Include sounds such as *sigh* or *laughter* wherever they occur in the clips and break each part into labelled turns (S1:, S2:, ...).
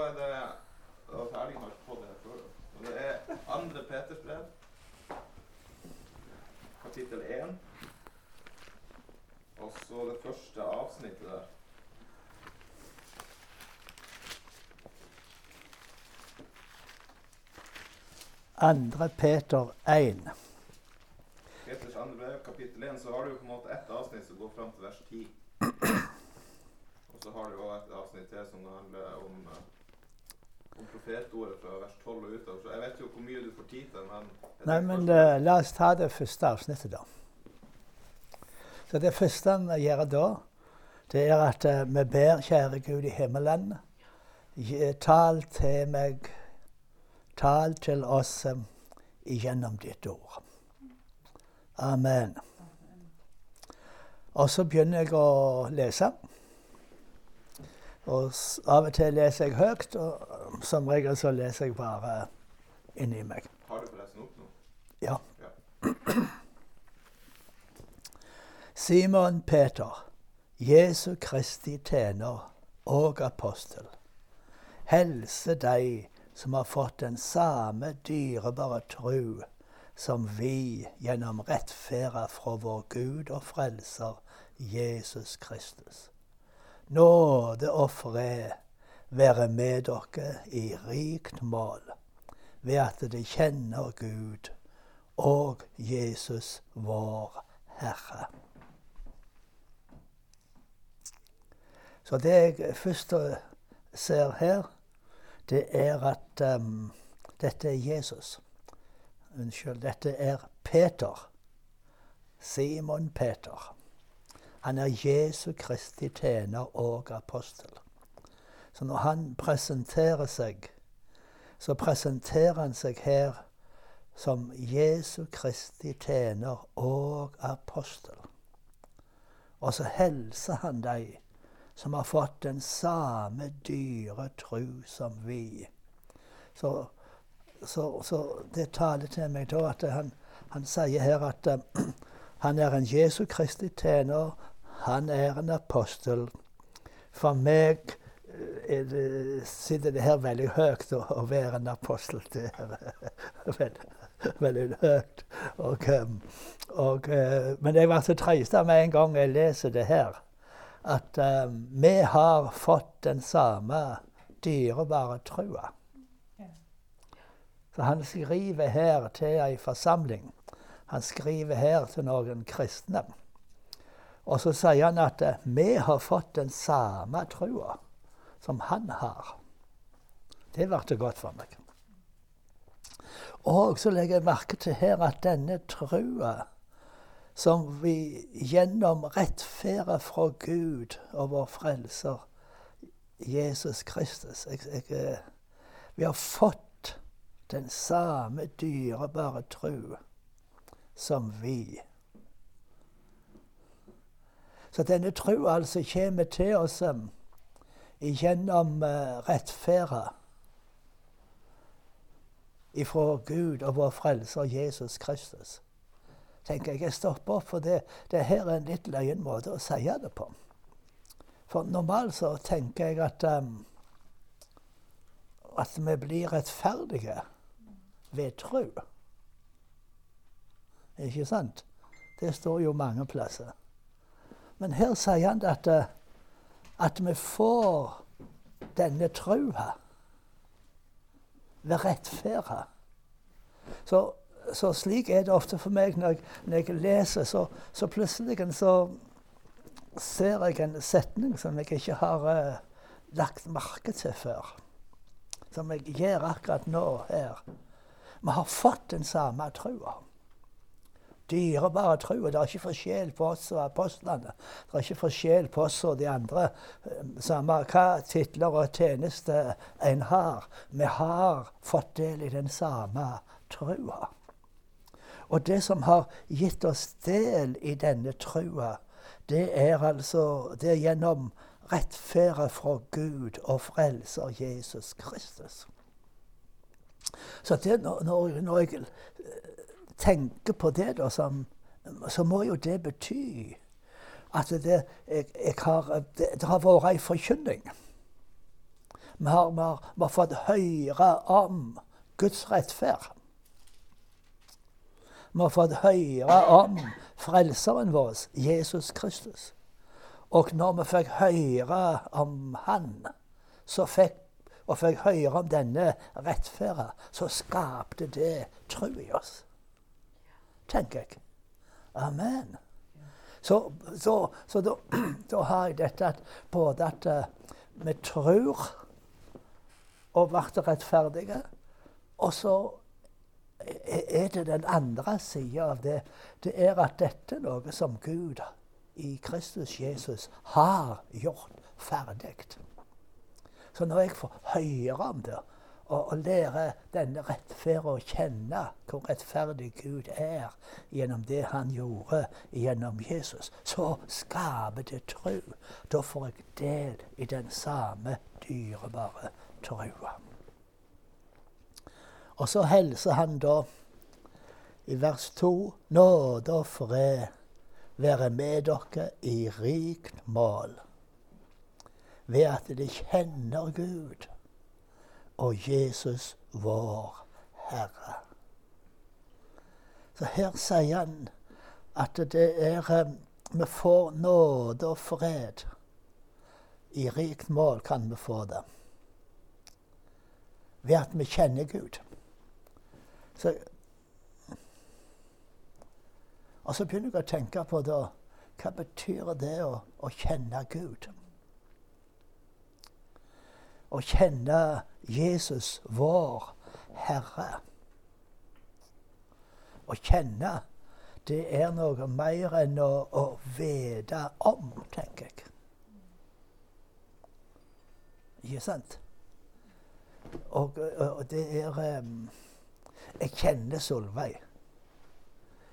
S1: er det og Erling har fått det før. Og det er andre Peters brev, kapittel 1. Og så det første avsnittet der.
S2: Andre Peter 1.
S1: Peters andre brev, kapittel 1, så har du på en måte ett avsnitt som går fram til vers 10. Og så har du òg et avsnitt til som handler om, eh, om profetordet fra vers 12 og utover. Så jeg vet jo hvor mye du får tid til, men
S2: Nei, men eh, la oss ta det første avsnittet, da. Så det første han gjør da, det er at uh, vi ber, kjære Gud i himmelen, tal til meg, tal til oss um, gjennom ditt ord. Amen. Og så begynner jeg å lese. Og av og til leser jeg høyt, og eh, som regel så leser jeg bare inni meg.
S1: Har du forresten opp nå?
S2: Ja.
S1: Ja. *clears throat*
S2: Simon Peter, Jesu Kristi tjener og apostel. Helse deg som har fått den samme dyrebare tru som vi gjennom rettferda fra vår Gud og Frelser Jesus Kristus. Nåde og fred være med dere i rikt mål, ved at de kjenner Gud og Jesus vår Herre. Så det jeg først ser her, det er at um, dette er Jesus. Unnskyld, dette er Peter. Simon Peter. Han er Jesu Kristi tjener og apostel. Så når han presenterer seg, så presenterer han seg her som Jesu Kristi tjener og apostel. Og så hilser han de som har fått den samme dyre tru som vi. Så, så, så det taler til meg da at han, han sier her at uh, *clears throat* han er en Jesu Kristi tjener, han er en apostel. For meg det, sitter det her veldig høyt å, å være en apostel. Det *laughs* er veldig, høyt. Og, eh, og, eh, men jeg ble så trist av med en gang jeg leser det her at um, vi har fått den samme dyrebare trua. Så han skriver her til ei forsamling. Han skriver her til noen kristne. Og så sier han at eh, vi har fått den samme trua som han har. Det ble godt for meg. Og så legger jeg merke til her at denne trua som vi gjennom rettferda fra Gud og vår Frelser Jesus Kristus jeg, jeg, eh, Vi har fått den samme dyrebare tru som vi. Så denne trua altså kommer til oss gjennom uh, rettferda ifra Gud og vår Frelser Jesus Kristus tenker jeg. Jeg stopper opp for det. Det her er en litt løyen måte å si det på. For normalt så tenker jeg at um, at vi blir rettferdige ved tro. Ikke sant? Det står jo mange plasser. Men her sier han at, uh, at vi får denne trua ved rettferda. Så så slik er det ofte for meg når jeg, når jeg leser. Så, så, plutselig så ser jeg en setning som jeg ikke har uh, lagt merke til før. Som jeg gjør akkurat nå her. Vi har fått den samme trua. Dyrebare trua. Det er ikke forskjell på oss og apostlene. Det er ikke forskjell på oss og de andre. Samme hva titler og tjeneste en har. Vi har fått del i den samme trua. Og det som har gitt oss del i denne trua, det er altså det er gjennom rettferda fra Gud og frelser Jesus Kristus. Så det, når, når, jeg tenker på det, da, som, så må jo det bety at det, jeg, jeg har, det, det har vært ei forkynning. Vi har, vi har, vi har fått høre om Guds rettferd. Vi har fått høre om Frelseren vår, Jesus Kristus. Og når vi fikk høre om Han, så fikk, og fikk høre om denne rettferda, så skapte det tro i oss. Tenker jeg. Amen. Så, så, så da, *clears throat* da, har jeg dette at både at uh, vi tror og blir rettferdige, og så er det den andre sida av det. Det er at dette er noe som Gud i Kristus Jesus har gjort ferdig. Så når jeg får høre om det, og, og lære denne rettferda å kjenne hvor rettferdig Gud er gjennom det han gjorde gjennom Jesus, så skaper det tro. Da får jeg del i den samme dyrebare trua. Og så hilser han da i vers 2 Nåde og fred være med dere i rikt mål, ved at de kjenner Gud og Jesus vår Herre. Så her sier han at det er eh, Vi får nåde og fred. I rikt mål kan vi få det. Ved at vi kjenner Gud. Så, og så begynner jeg å tenke på da, hva betyr det å, å kjenne Gud? Å kjenne Jesus, vår Herre. Å kjenne, det er noe mer enn å, å vite om, tenker jeg. Ikke sant? Og, og det er um, Jeg kjenner Solveig.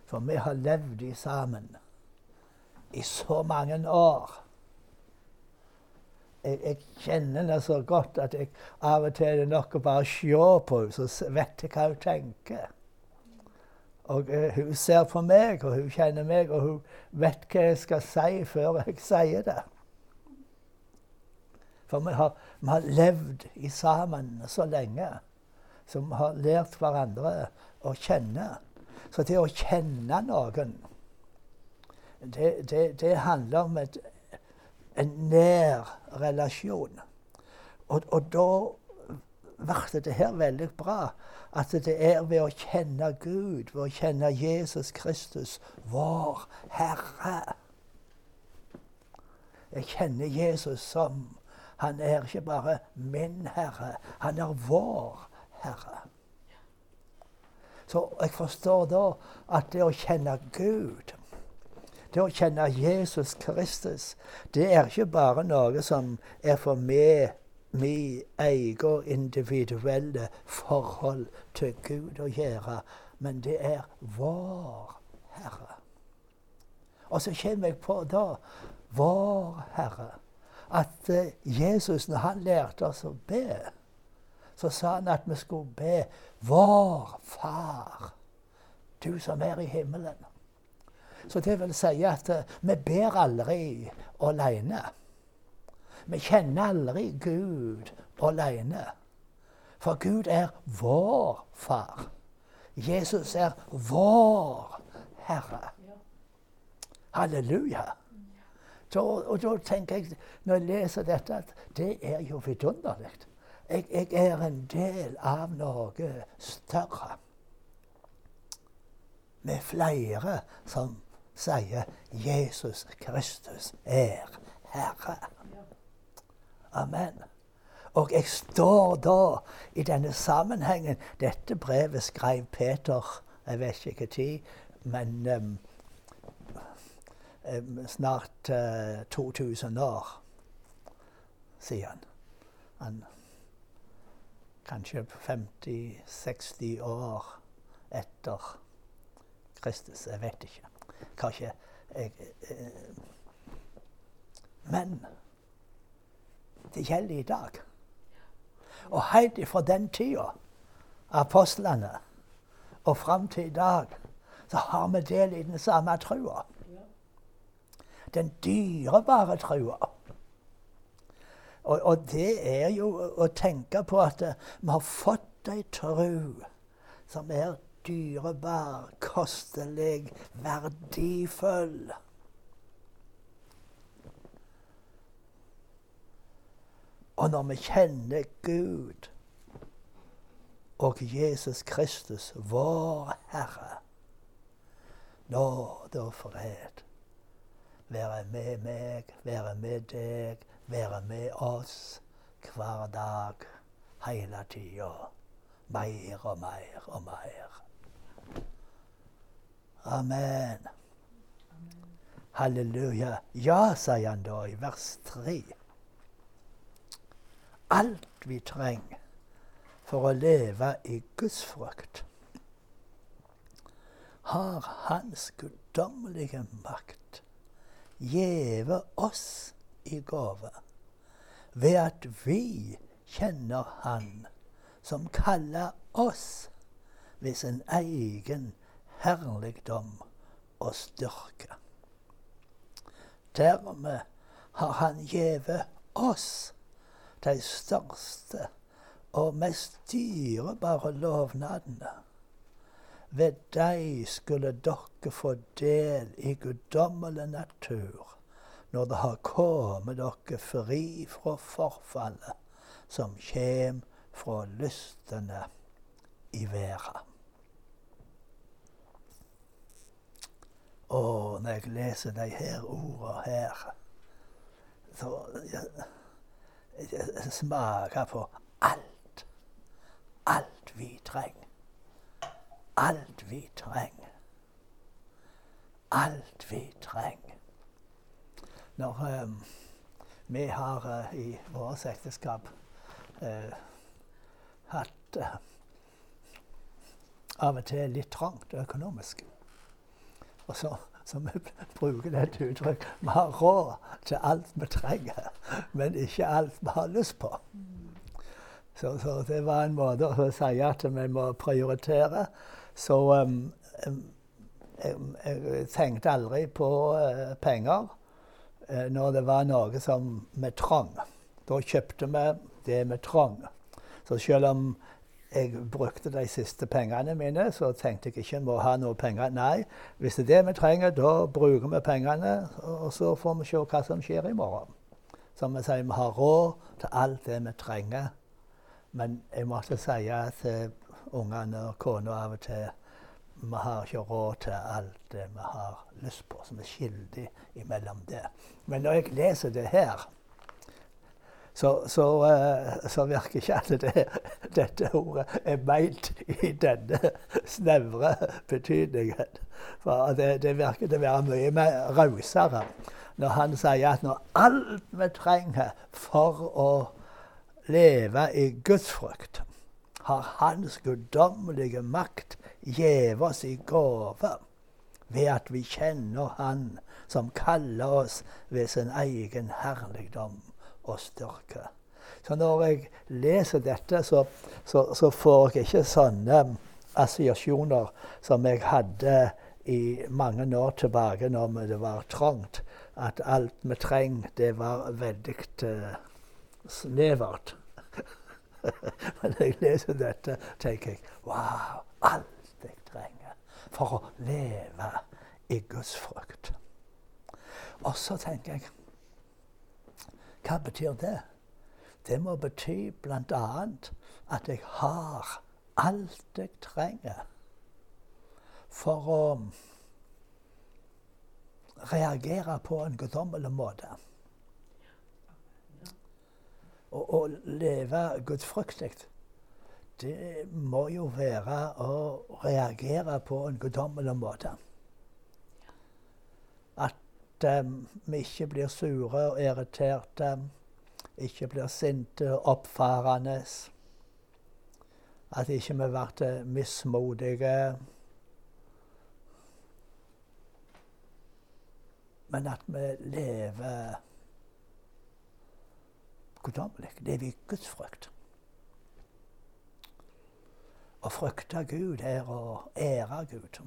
S2: For vi har levd sammen i så mange år jeg, jeg, kjenner henne så godt at jeg av og til er det nok å bare se på henne, så vet jeg hva hun tenker. Og uh, hun ser på meg, og hun kjenner meg, og hun vet hva jeg skal si før jeg sier det. For vi har, vi har levd i sammen så lenge, så vi har lært hverandre å kjenne. Så det å kjenne noen, det, det, det handler om et en nær relasjon. Og, og da ble det her veldig bra. At det er ved å kjenne Gud, ved å kjenne Jesus Kristus, vår Herre. Jeg kjenner Jesus som Han er ikke bare min Herre, han er vår Herre. Så jeg forstår da at det å kjenne Gud det å kjenne Jesus Kristus, det er ikke bare noe som er for meg, min egen individuelle forhold til Gud å gjøre, men det er vår Herre. Og så kommer jeg på da vår Herre. At uh, Jesus, når han lærte oss å be, så sa han at vi skulle be Vår Far, du som er i himmelen. Så det vil si at uh, vi ber aldri alene. Vi kjenner aldri Gud alene. For Gud er vår far. Jesus er vår Herre. Halleluja. Så, og da tenker jeg, når jeg leser dette, at det er jo vidunderlig. Jeg, jeg er en del av noe større. Med flere som sier Jesus Kristus er Herre. Amen. Og jeg står da i denne sammenhengen Dette brevet skrev Peter jeg vet ikke tid, men um, um, snart uh, 2000 år siden. Han kanskje 50-60 år etter Kristus. Jeg vet ikke. Kanskje jeg, eh, Men det gjelder i dag. Og helt fra den tida, apostlene, og fram til i dag, så har vi del i den samme trua. Den dyrebare trua. Og, og, det er jo å tenke på at uh, vi har fått ei tru som er dyrebar, kostelig, verdifull. Og når vi kjenner Gud og Jesus Kristus, vår Herre, nåde og fred være med meg, være med deg, være med oss hver dag, hele tida. Mer og mer og mer. Amen. Halleluja. Ja, sier han da i vers 3 alt vi trenger for å leve i Guds frukt, har Hans guddommelige makt gjeve oss i gave ved at vi kjenner Han som kaller oss ved sin egen herligdom og styrke. Dermed har Han gjeve oss de største og mest dyrebare lovnadene. Ved dei skulle dere få del i guddommelig natur når det har kommet dere fri fra forfallet som kjem fra lystene i verda. Og når jeg leser de her ordene her, så jeg, jeg smaker på alt. Alt vi trenger. Alt vi trenger. Alt vi trenger. Når um, vi har uh, i vårt ekteskap uh, hatt uh, av og til litt trangt økonomisk. Så så vi bruker dette uttrykket. Vi har råd til alt vi trenger, men ikke alt vi har lyst på. Så, så det var en måte å si at vi må prioritere. Så um, jeg, jeg, tenkte aldri på uh, penger uh, når det var noe som vi trang. Da kjøpte vi det vi trang. Så selv om jeg brukte de siste pengene mine, så tenkte jeg ikke må ha noe penger. Nei, hvis det er det vi trenger, da bruker vi pengene, og så får vi se hva som skjer i morgen. Som vi sier, vi har råd til alt det vi trenger. Men jeg måtte si til ungene og kona av og til vi har ikke råd til alt det vi har lyst på, som er skyldig imellom det. Men når jeg leser det her så, så, uh, så, virker ikke at det, *laughs* dette ordet er meint i denne snevre betydningen. For det, det virker til å være mye mer rausere når han sier at når alt vi trenger for å leve i gudsfrykt, har Hans guddommelige makt gitt oss i gave ved at vi kjenner Han som kaller oss ved sin egen herligdom og styrke. Så når jeg leser dette, så, så, så får jeg ikke sånne assosiasjoner som jeg hadde i mange år tilbake når det var trangt. At alt vi trenger, det var veldig uh, snevert. *laughs* Men når jeg leser dette, tenker jeg wow, alt jeg trenger for å leve i Guds frukt. Og så tenker jeg hva betyr det? Det må bety bl.a. at jeg har alt jeg trenger for å reagere på en guddommelig måte. Å leve gudfryktig, det må jo være å reagere på en guddommelig måte. Um, vi ikke blir sure og irriterte, ikke blir sinte og oppfarende. At ikke vi blir mismodige. Men at vi lever guddommelig. Lever i Guds frykt. Å frykte Gud er å ære Gud.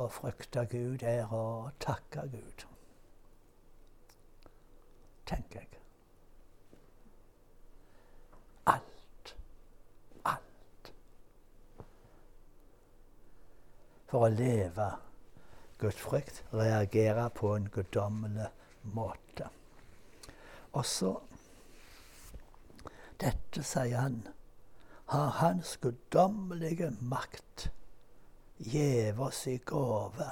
S2: Å frykte Gud er å takke Gud, tenker jeg. Alt. Alt. For å leve Guds frykt reagere på en guddommelig måte. Og så Dette, sier han, har hans guddommelige makt gitt oss i gave.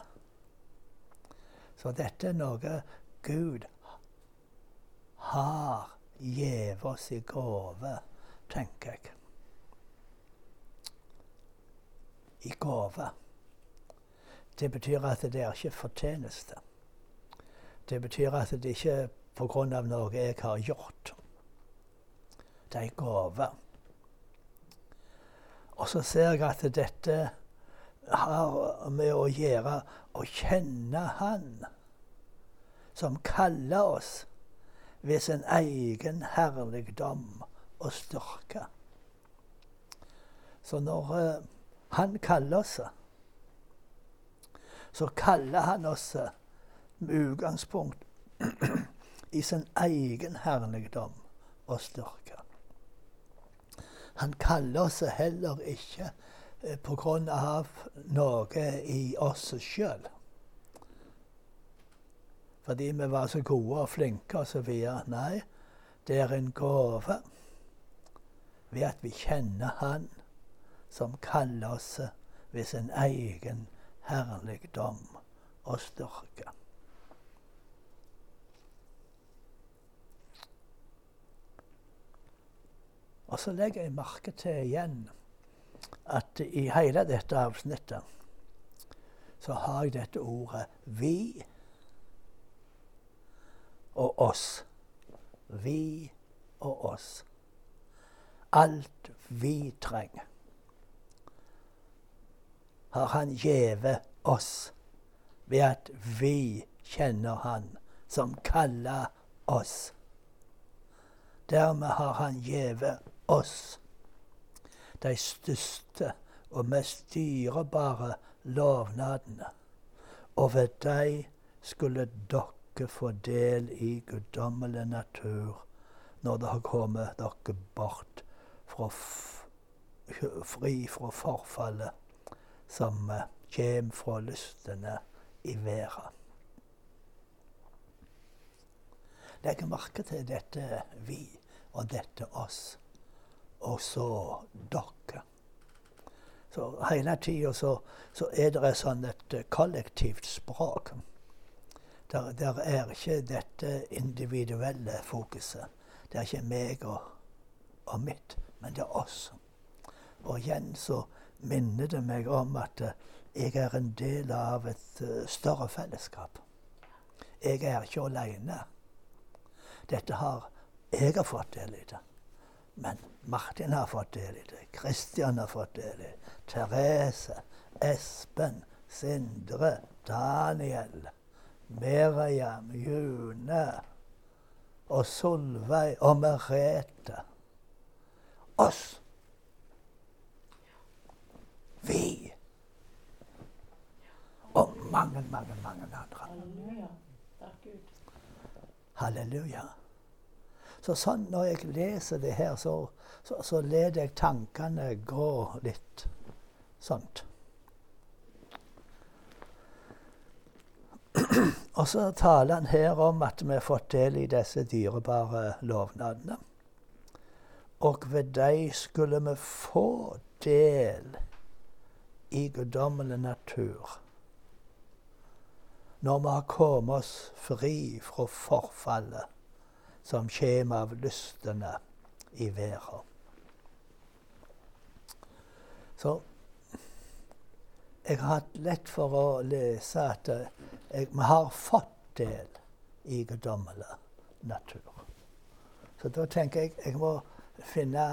S2: Så dette er noe Gud har Gjev oss i gave, tenker jeg. I gave. Det betyr at det er ikke fortjeneste. Det betyr at det ikke er pga. noe jeg har gjort. Det er en gave. Og så ser jeg at dette har med å gjøre å kjenne Han som kaller oss ved sin egen herligdom og styrke. Så når uh, Han kaller oss så kaller han oss med utgangspunkt *clears throat* i sin egen herligdom og styrke. Han kaller oss heller ikke eh, pga. noe i oss sjøl. Fordi vi var så gode og flinke osv. Nei, det er en gave ved at vi kjenner Han som kaller oss ved sin egen herligdom og styrke. Og så legger jeg merke til igjen at i hele dette avsnittet så har jeg dette ordet 'vi' og 'oss'. Vi og oss. Alt vi trenger har Han gjeve oss ved at vi kjenner Han som kaller oss. Dermed har Han gjeve oss de største og mest dyrebare lovnadene. Og ved dem skulle dere få del i guddommelig natur når dere kommer dere bort fra fri fra forfallet som kommer fra lystene i verden. Legg merke til dette vi og dette oss, og så dere. Så hele tida så, så, er det sånn et uh, kollektivt språk. Der, der, er ikke dette individuelle fokuset. Det er ikke meg og, og mitt, men det er oss. Og igjen så minner det meg om at eh, jeg er en del av et eh, større fellesskap. Jeg er ikke alene. Dette har jeg har fått del i det. Men Martin har fått del i det. Kristian har fått del i det. Therese, Espen, Sindre, Daniel, Miriam, June og Solveig og Merete. Oss vi. Og mange, mange, mange andre. Halleluja. Halleluja. Så sånn når jeg leser det her, så, så, så lar jeg tankene gå litt sånt. Og så taler han her om at vi har fått del i disse dyrebare lovnadene. Og ved dem skulle vi få del i guddommelig natur. Når vi har kommet oss fri fra forfallet som kommer av lystene i verden. Så jeg har hatt lett for å lese at jeg, vi har fått del i guddommelig natur. Så da tenker jeg jeg må finne,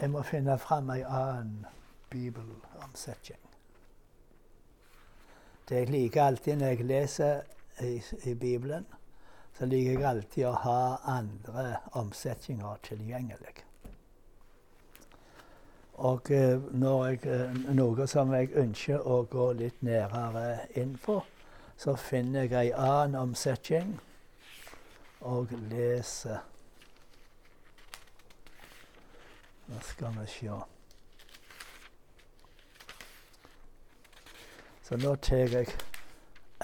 S2: jeg må finne fram ei annen bibelomsetning. Det jeg liker alltid når jeg leser i, i Bibelen, så liker jeg alltid å ha andre omsetninger tilgjengelig. Og når jeg, uh, noe som jeg ønsker å gå litt nærmere inn på, så finner jeg ei annen omsetning og leser Nå skal vi se. Så nå tar jeg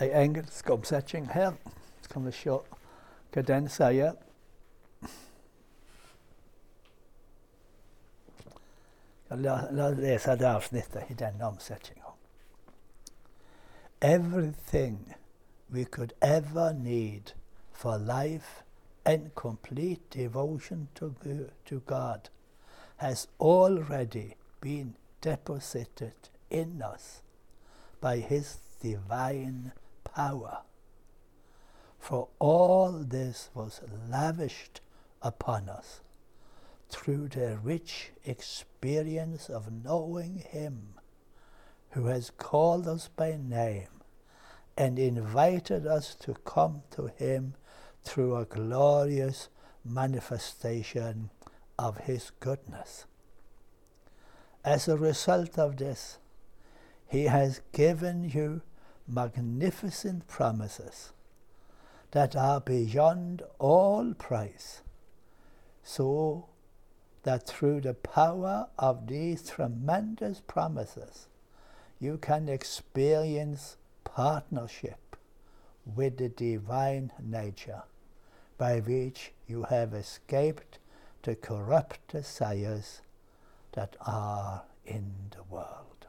S2: ei engelsk omsetning her. Skal vi se hva den sier. La, la oss lese det avsnittet i denne omsetninga. Everything we could ever need for life and complete devotion to, to God has already been deposited in us by His divine power. For all this was lavished upon us through the rich experience of knowing Him who has called us by name and invited us to come to Him through a glorious manifestation of His goodness. As a result of this, He has given you magnificent promises that are beyond all price, so that through the power of these tremendous promises, you can experience partnership with the divine nature by which you have escaped the corrupt desires that are in the world.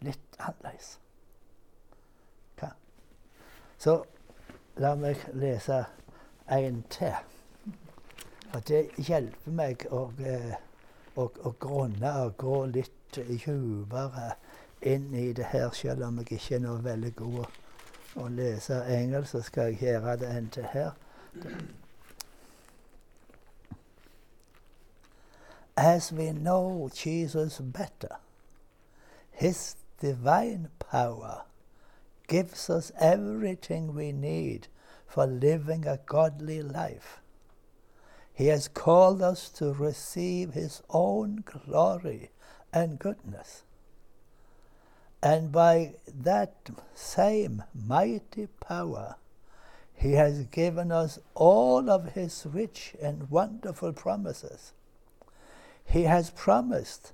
S2: Litt annerledes. Så la meg lese en til. Og det hjelper meg å, eh, å, å grunne og gå litt dypere inn i det her, selv om jeg ikke er noe veldig god å lese engelsk, så skal jeg gjøre det en til her. As we know Jesus better, His divine power gives us everything we need for living a godly life. He has called us to receive His own glory and goodness. And by that same mighty power, He has given us all of His rich and wonderful promises. He has promised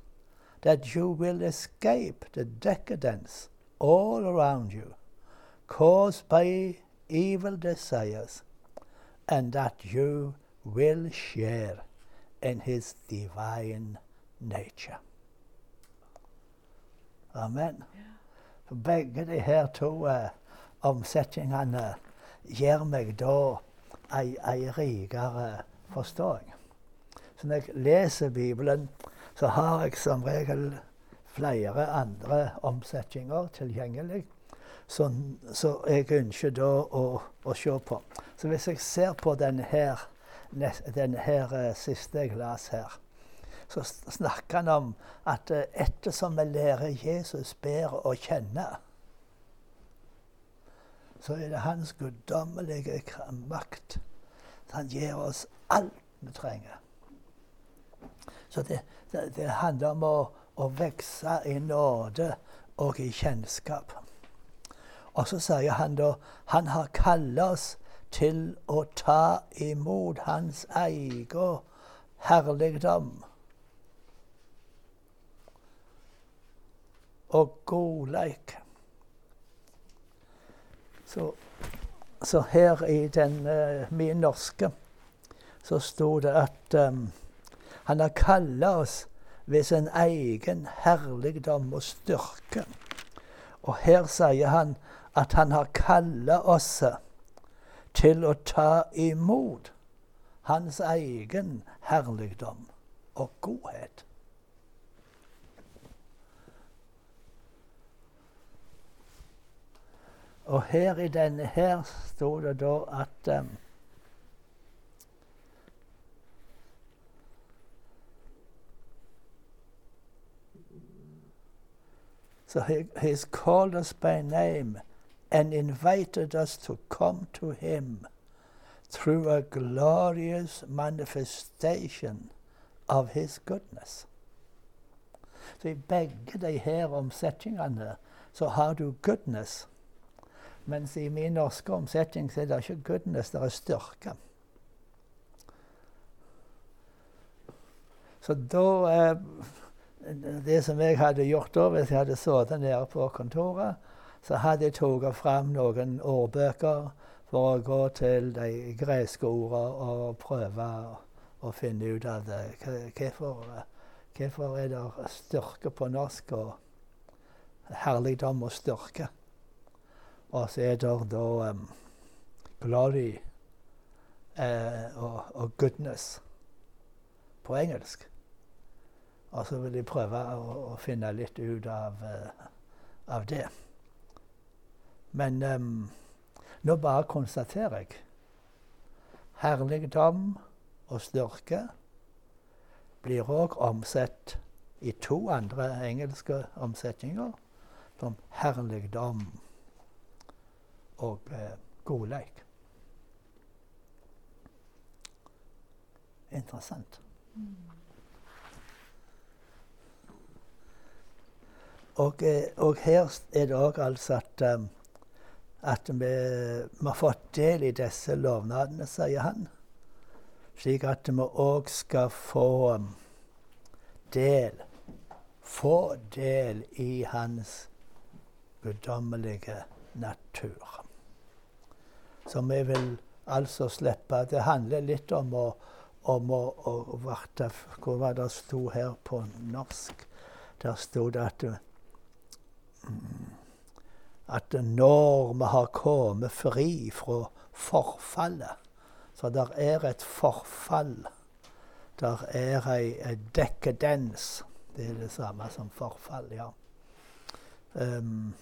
S2: that you will escape the decadence all around you caused by evil desires, and that you will share in His divine nature. Amen. Begge de her to uh, omsetningene gir meg da ei, ei rikere forståing. Så når jeg leser Bibelen, så har jeg som regel flere andre omsetninger tilgjengelig som, jeg ønsker da å, å, se på. Så hvis jeg ser på denne her, denne her uh, siste glass her, så snakker han om at uh, ettersom vi lærer Jesus bedre å kjenne, så er det hans guddommelige makt. Han gir oss alt vi trenger. Så det, det, det handler om å, å vokse i nåde og i kjennskap. Og så sier han da han har kalt oss til å ta imot hans egen herligdom og godleik. Så, så, her i den uh, min norske så sto det at um, han har kalla oss ved sin egen herligdom og styrke. Og her sier han at han har kalla oss til å ta imot hans egen herligdom og godhet. Og her i denne her sto det da at um, So he, he's called us by name and invited us to come to him through a glorious manifestation of his goodness. Så i begge de her omsetningene så har du goodness. Mens i min norske omsetning så er det ikke goodness, det er styrke. Så da eh, det som jeg hadde gjort da, hvis jeg hadde sittet nede på kontoret, så hadde jeg tatt fram noen ordbøker for å gå til de greske ordene og prøve å finne ut av det. Hvorfor, hvorfor er det styrke på norsk og herligdom og styrke? Og så er det da um, glory eh, og, og goodness på engelsk. Og så vil jeg prøve å, å finne litt ut av, uh, av det. Men um, nå bare konstaterer jeg herligdom og styrke blir òg omsett i to andre engelske omsetninger som herligdom og eh, godleik. Interessant. Og, eh, og, her er det òg altså at, um, at vi, har fått del i disse lovnadene, sier han. Slik at vi òg skal få del Få del i hans guddommelige natur. Så vi vil altså slippe Det handler litt om å, om å, å varte Hvor var det sto her på norsk? Der sto det at at når vi har kommet fri fra forfallet Så der er et forfall. Der er ei, dekkedens. Det er det samme som forfall, ja. Um,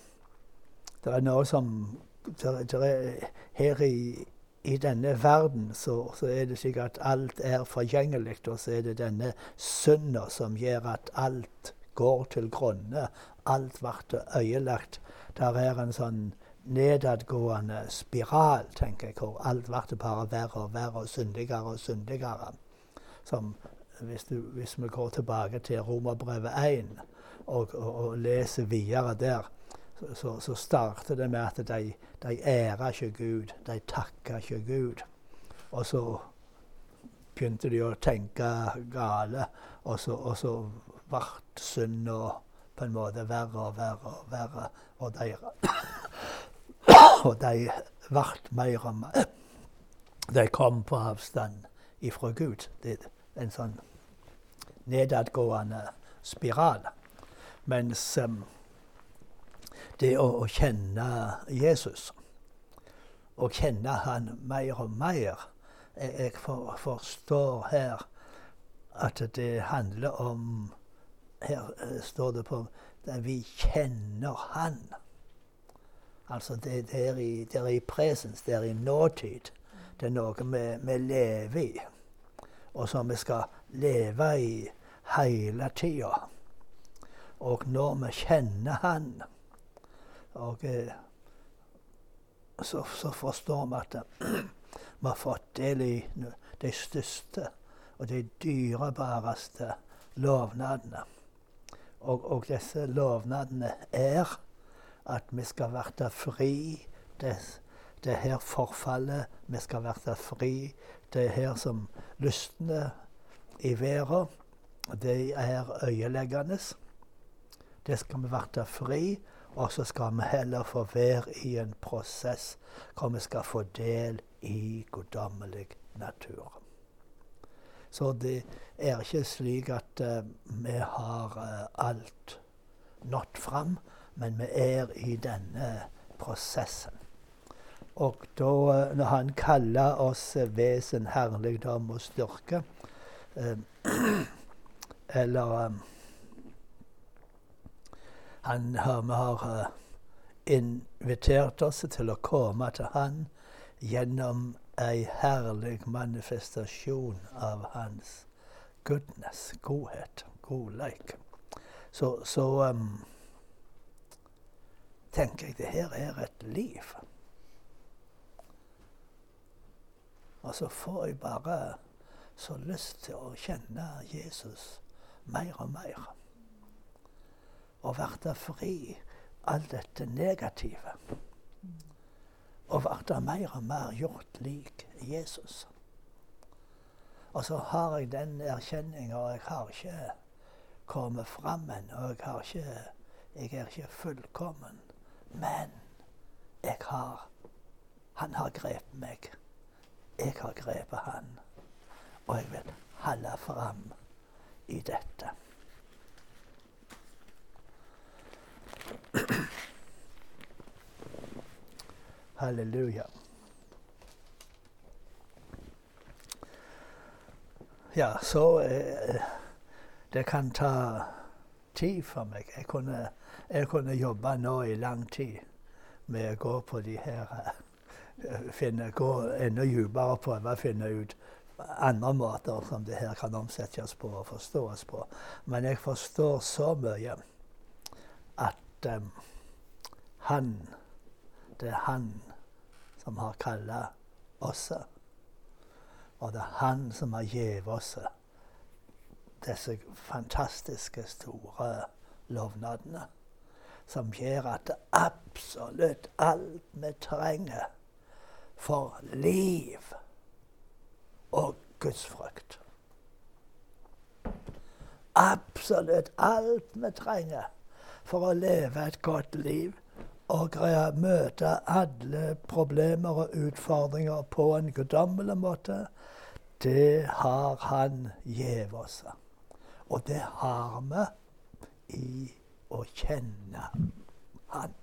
S2: det er noe som der, der er, Her i, i denne verden så, så, er det slik at alt er forgjengelig, og så er det denne synda som gjør at alt går til grunne. Alt blir øyelagt. Der er en sånn nedadgående spiral, tenker jeg, hvor alt ble bare verre og verre og syndigere og syndigere. Som hvis, du, hvis vi går tilbake til Romerbrevet 1 og, og, og, leser videre der, så, så, starter det med at de, de ærer ikke Gud. De takker ikke Gud. Og så begynte de å tenke gale, og så, og så ble synda på en måte verre og verre og verre. Og de, *coughs* og de ble mer og mer De kom på avstand ifra Gud. Det er en sånn nedadgående spiral. Mens um, det å, å, kjenne Jesus, å kjenne han mer og mer Jeg, jeg for, forstår her at det handler om her uh, står det på der vi kjenner Han. Altså det, det, er i, det i presens, det er i nåtid. Det er noe vi, vi lever i, og som vi skal leve i hele tida. Og når vi kjenner Han, og, uh, så, så, forstår vi at *clears throat* vi har fått del i de største og de dyrebareste lovnadene. Og, og disse lovnadene er at vi skal være fri. Det, det her forfallet. Vi skal være fri. Det her som lystne i verden, det er øyeleggende. Det skal vi være fri. Og så skal vi heller få være i en prosess hvor vi skal få del i guddommelig natur. Så det er ikke slik at uh, vi har uh, alt nådd fram, men vi er i denne prosessen. Og da, uh, når han kaller oss vesen, herligdom og styrke *clears throat* Eller han har, Vi har invitert oss til å komme til han gjennom ei herlig manifestasjon av hans goodness, godhet, godleik. Så, så um, tenker jeg det her er et liv. Og så får jeg bare så lyst til å kjenne Jesus mer og mer. Og bli fri alt dette negative og ble mer og mer gjort lik Jesus. Og så har jeg den erkjenninga, og jeg har ikke kommet fram ennå. Jeg, jeg er ikke fullkommen. Men jeg har Han har grepet meg. Jeg har grepet han. Og jeg vil holde fram i dette. Halleluja. Ja, så eh, Det kan ta tid for meg. Jeg kunne, jeg kunne jobbe nå i lang tid med å gå på de her eh, finne, Gå enda dypere og prøve å finne ut andre måter som det her kan omsettes på og forstås på. Men jeg forstår så mye at eh, han Det er han som har kalla oss. Og det er han som har gitt oss disse fantastiske, store lovnadene. Som gjør at absolutt alt vi trenger for liv og gudsfrykt Absolutt alt vi trenger for å leve et godt liv og greie å møte alle problemer og utfordringer på en guddommelig måte, det har Han gitt oss. Og det har vi i å kjenne Han.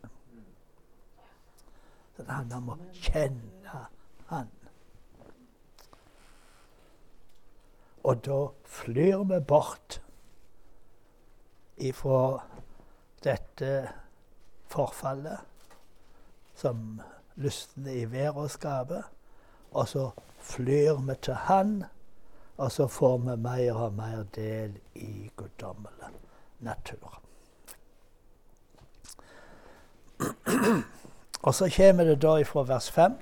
S2: Så det handler om å kjenne Han. Og da flyr vi bort ifra dette forfallet som lystne i været skaper. Og så flyr vi til Han, og så får vi mer og mer del i guddommelig natur. *clears throat* og så kommer det da ifra vers 5.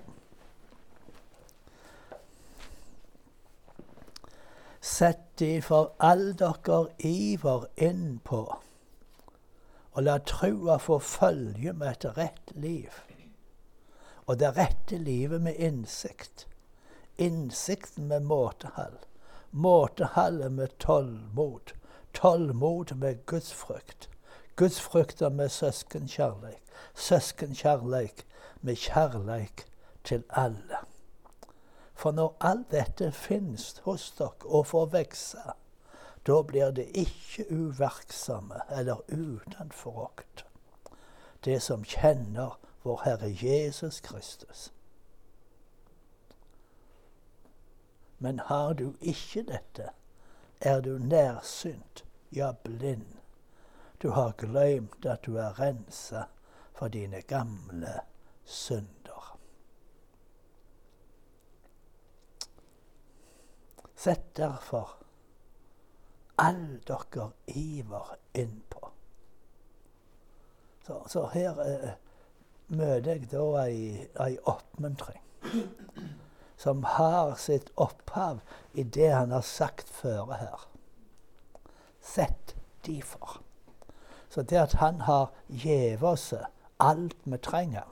S2: Sett de for all dere iver inn på og la trua få følge med et rett liv. Og det rette livet med innsikt. Innsikten med måtehall. Måtehallet med tålmod. Tålmod med gudsfrykt. Gudsfrykta med søskenkjærleik. Søskenkjærleik med kjærleik til alle. For når alt dette finst hos dere og får vokse, da blir det ikke uverksomme eller uten forakt, det som kjenner vår Herre Jesus Kristus. Men har du ikke dette, er du nærsynt, ja, blind. Du har glemt at du er rensa for dine gamle synder. Sett derfor all dere iver innpå. Så, så her eh, møter jeg da ei, ei oppmuntring som har sitt opphav i det han har sagt før her. Sett derfor. Så det at han har gitt oss alt vi trenger,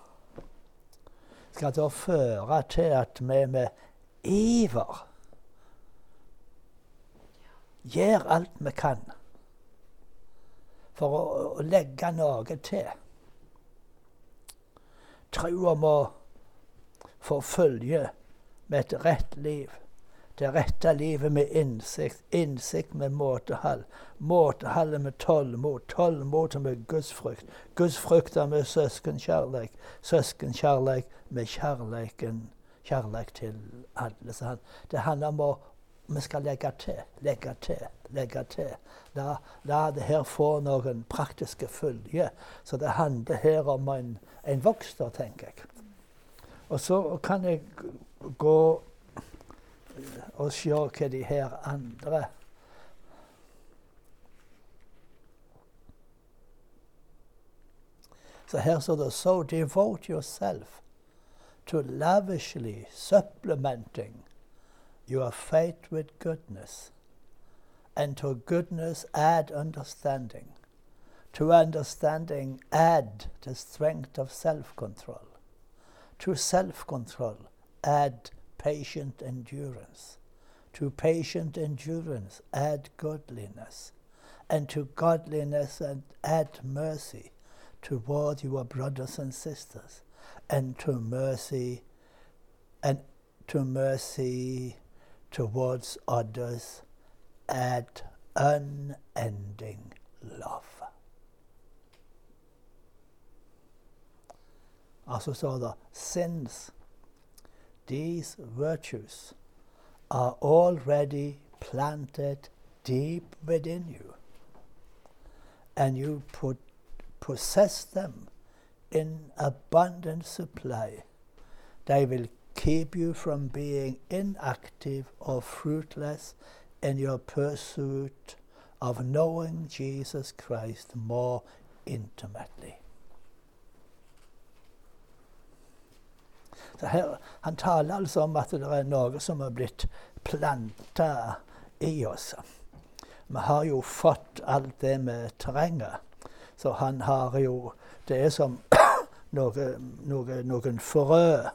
S2: skal da føre til at vi med iver gjør alt vi kan for å, å legge noe til. Trua må få følge med et rett liv. Det rette livet med innsikt, innsikt med måtehall. Måtehallet med tålmod, tålmod med gudsfrykt. gudsfrykta med søskenkjærleik, søskenkjærleik med kjærleiken, kjærleik til alle. Det handler om å vi skal legge til, legge til, legge til. La, la det her få noen praktiske følger. Så det handler her om en, en vokster, tenker jeg. Og så kan jeg gå og se hva de her andre Så her står det So devote yourself to lavishly supplementing your faith with goodness, and to goodness add understanding. To understanding add the strength of self control. To self control add patient endurance. To patient endurance add godliness. and to godliness add mercy toward your brothers and sisters, and to mercy and to mercy towards others at unending love. Altså står det sins. These virtues are already planted deep within you, and you put, possess them in abundant supply. They will keep you from being inactive or fruitless in your pursuit of knowing Jesus Christ more intimately. Så her, han taler altså om at det er noe som er blitt planta i oss. Vi har jo fått alt det vi trenger. Så han har jo Det er som *coughs* noe, noe, noen frø.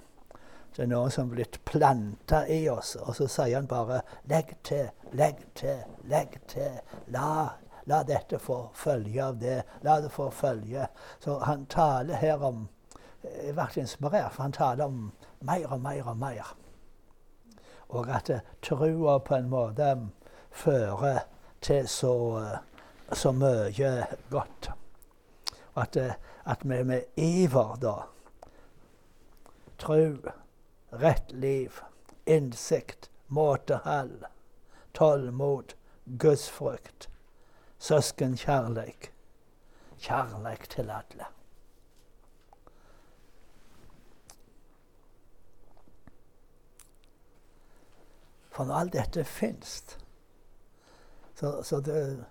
S2: Det er noe som er blitt planta i oss. Og så sier han bare 'legg til, legg til, legg til'. La, la dette få følge av det. La det få følge. Så han taler her om jeg ble inspirert, for han taler om mer og mer og mer. Og at trua på en måte fører til så, så mye godt. Og at, at vi med iver da Tru, rett liv, innsikt, måtehall, tålmod, gudsfrykt, søskenkjærleik, kjærleik til alle. For når alt dette fins Så, så det,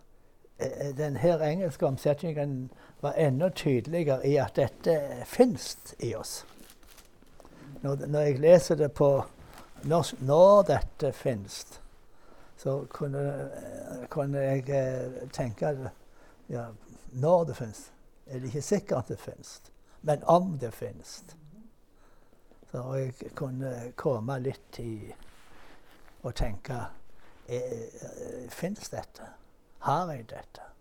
S2: denne engelske omsetningen var enda tydeligere i at dette fins i oss. Når, når, jeg leser det på norsk når dette finnes, så kunne, kunne jeg eh, tenke ja, når det finnes. Er det ikke sikkert det finnes, men om det finnes. Så jeg kunne komme litt i og tenke eh, Fins dette? Har jeg dette?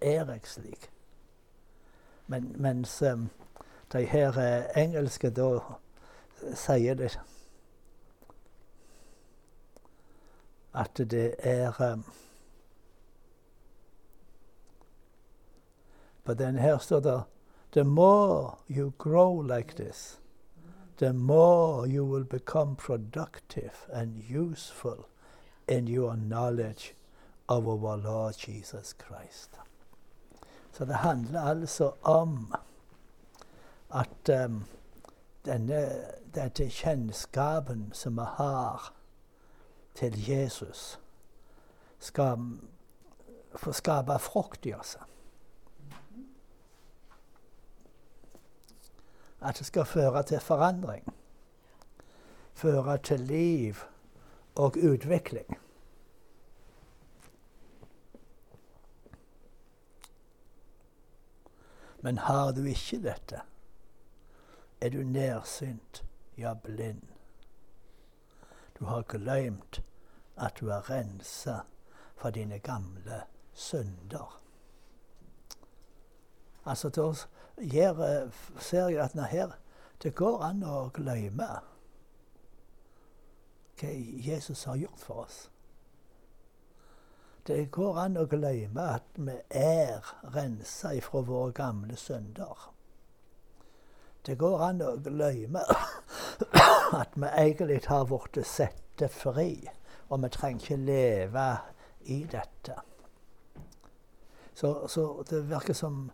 S2: Er jeg slik? Men, mens um, de her uh, engelske da sier det at det er um, På denne her står det The more you grow like this, the more you will become productive and useful in your knowledge of our Lord Jesus Christ. Så det handler altså om at um, denne kjennskapen som vi har til Jesus, skal få skape frukt i oss. At det skal føre til forandring. Føre til liv og utvikling. Men har du ikke dette, er du nærsynt, ja, blind. Du har glemt at du er rensa for dine gamle synder. Altså, da ser jeg at her, det går an å glemme hva Jesus har gjort for oss. Det går an å glemme at vi er rensa ifra våre gamle synder. Det går an å glemme *coughs* at vi egentlig har blitt satt fri, og vi trenger ikke leve i dette. Så, så det virker som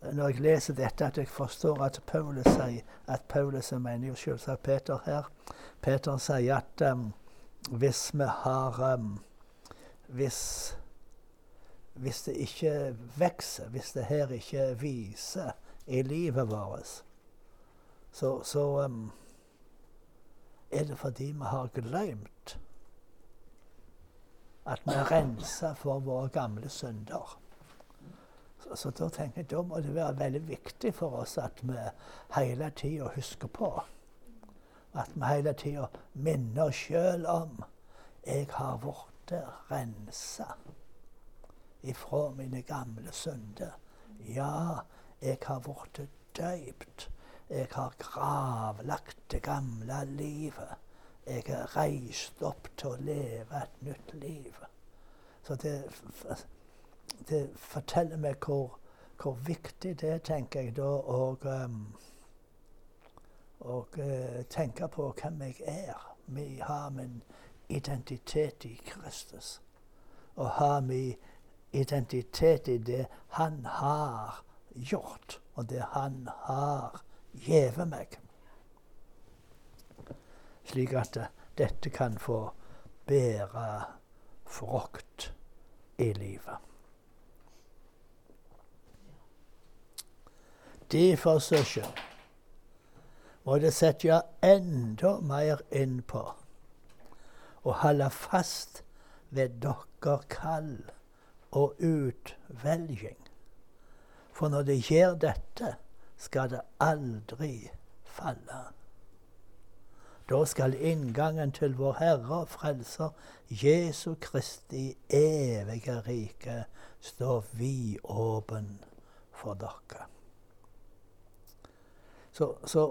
S2: når jeg leser dette, at jeg forstår at Paulus sier at Paulus mener jo selvsagt Peter her. Peter sier at um, hvis vi har um, hvis, hvis det ikke vokser, hvis det her ikke viser i livet vårt, så, så um, er det fordi vi har glemt at vi renser for våre gamle synder. Så da tenker jeg da må det være veldig viktig for oss at vi hele tida husker på. At vi hele tida minner oss sjøl om jeg har blitt rensa ifra mine gamle synder. Ja, jeg har blitt døypt. Jeg har gravlagt det gamle livet. Jeg er reist opp til å leve et nytt liv. Så det, det forteller meg hvor, hvor, viktig det er, tenker jeg da, å um, uh, tenke på hvem jeg er. Vi har min identitet i Kristus. Og har min identitet i det Han har gjort, og det Han har gjeve meg. Slik at uh, dette kan få bære frukt i livet. Derfor, søsken, må det sette enda mer inn på å holde fast ved dere kall og utvelging. For når det gjør dette, skal det aldri falle. Da skal inngangen til vår Herre og Frelser Jesu Kristi evige rike stå vidåpen for dere. Så, så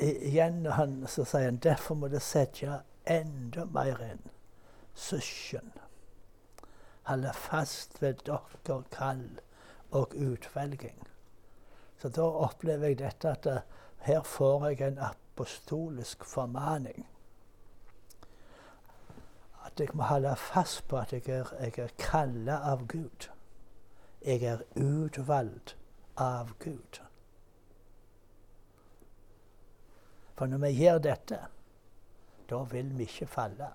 S2: igjen han, så sier han derfor må det sette enda mer inn. Søsken, holde fast ved dere kall og utvelging. Så da opplever jeg dette at uh, her får jeg en apostolisk formaning. At jeg må holde fast på at jeg er, jeg er kalla av Gud. Jeg er utvalgt av Gud. For når vi gjør dette, da vil vi ikke falle.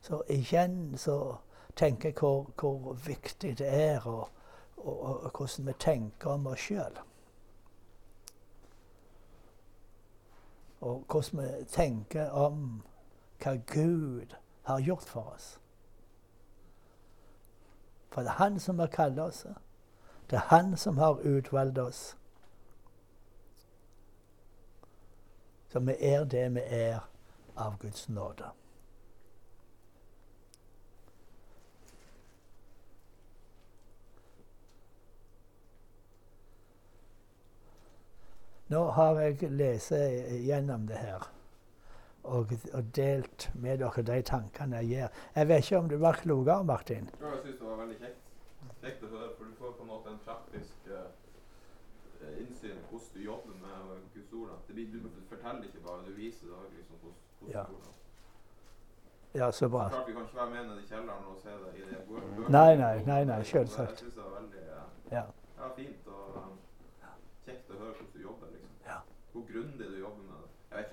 S2: Så igjen så tenker jeg hvor, hvor viktig det er, og, og, og hvordan vi tenker om oss sjøl. og hvordan vi tenker om hva Gud har gjort for oss. For det er Han som har kalt oss. Det er Han som har utvalgt oss. Så vi er det vi er av Guds nåde. Nå har jeg lest gjennom det her og, og, delt med dere de tankene jeg gjør. Jeg vet ikke om du var klokere, Martin?
S1: Ja, jeg syns det var veldig kjekt. Kjekt å høre, for du får på en måte en praktisk uh, innsyn i hvordan du jobber med Guds ord. du forteller ikke bare, du viser det liksom, hvordan
S2: ja. Ja, så bra.
S1: Klart Vi kan ikke være med ned i kjelleren og se det i det bøkene.
S2: Nei, nei, nei, nei, selvsagt.
S1: Jeg synes det var veldig uh,
S2: ja.
S1: ja. fint og um, kjekt å høre hvordan du jobber. liksom.
S2: Ja.
S1: Hvor grundig du jobber med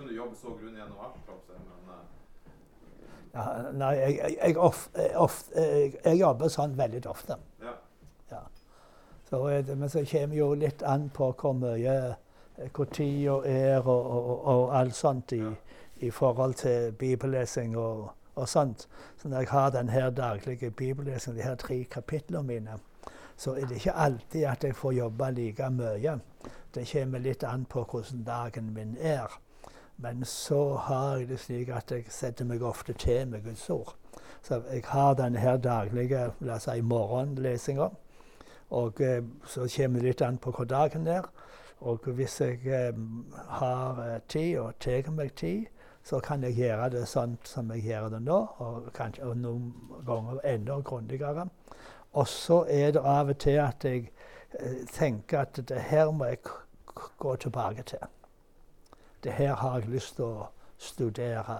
S1: om du jobber så grundig gjennom alt, men uh,
S2: ja, Nei, jeg, jeg, jeg, of, of, jeg, jobber sånn veldig ofte.
S1: Ja.
S2: ja. Så, men så kommer jo litt an på hvor mye hvor tida er og, og, og, alt sånt i, ja. i forhold til bibellesing og, og sånt. Så når jeg har denne daglige bibellesingen, de her tre kapitlene mine, så er det ikke alltid at jeg får jobbe like mye. Det kommer litt an på hvordan dagen min er. Men så har jeg det slik at jeg setter meg ofte til med Guds ord. Så jeg har denne her daglige la oss si, morgenlesinga. Og eh, så kommer det litt an på hvor dagen er. Og hvis jeg eh, har eh, tid og tar meg tid, så kan jeg gjøre det sånn som jeg gjør det nå, og, kanskje, og noen ganger enda grundigere. Og så er det av og til at jeg eh, tenker at det her må jeg gå tilbake til. Det her har jeg lyst til å studere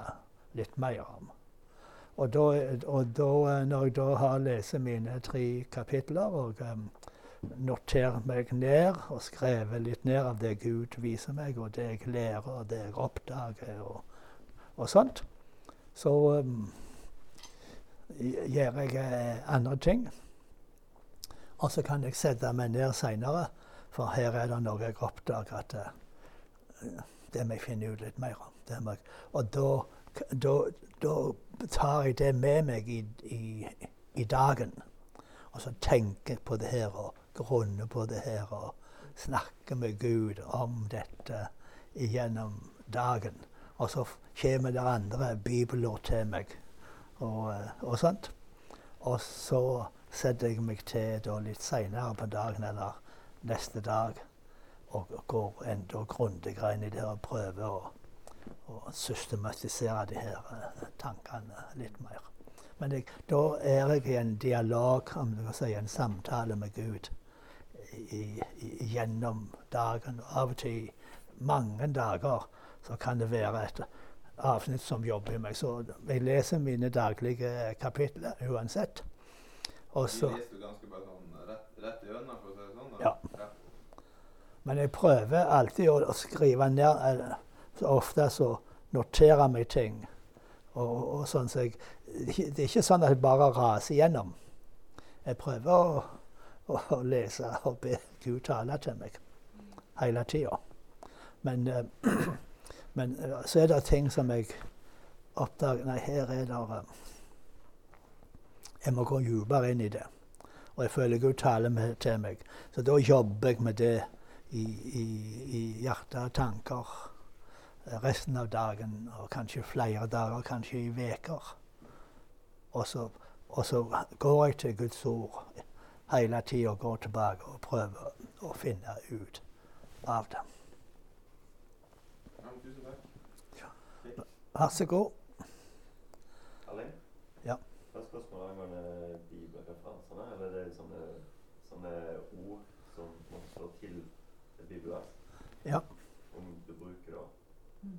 S2: litt mer om. Og, da, og da, når jeg da har lest mine tre kapitler og um, notert meg ned og skrevet litt ned av det Gud viser meg, og det jeg lærer, og det jeg oppdager, og, og sånt, så um, gjør jeg eh, andre ting. Og så kan jeg sette meg ned seinere, for her er det noe jeg oppdager at uh, det må jeg finne ut litt mer om. Og da, da, da, tar jeg det med meg i, i, i, dagen. Og så tenker jeg på det her og grunner på det her og snakker med Gud om dette gjennom dagen. Og så kommer det andre bibelord til meg og, og sånt. Og så setter jeg meg til da litt seinere på dagen eller neste dag og går enda grundigere inn i det og prøver å, å systematisere de her eh, tankene litt mer. Men jeg, da er jeg i en dialog, om du kan si, en samtale med Gud i, i, gjennom dagen. Og av og til mange dager så kan det være et avsnitt som jobber i meg. Så jeg leser mine daglige kapitler uansett.
S1: Og så leser du ganske bare sånn rett, rett gjennom, for å si det sånn?
S2: Da. ja. Men jeg prøver alltid å, skrive ned Så ofte så noterer meg ting. Og, og sånn så jeg, Det er ikke sånn at jeg bare raser gjennom. Jeg prøver å, å, å lese og be Gud tale til meg hele tida. Men, uh, *clears throat* men uh, så er det ting som jeg oppdager Nei, her er det uh, Jeg må gå dypere inn i det. Og jeg føler Gud taler til meg. Så da jobber jeg med det i, i, i hjerte og tanker resten av dagen, og kanskje flere dager, kanskje i uker. Og, og, så går jeg til Guds ord hele tida og går tilbake og prøver å finne ut av det. Vær så god.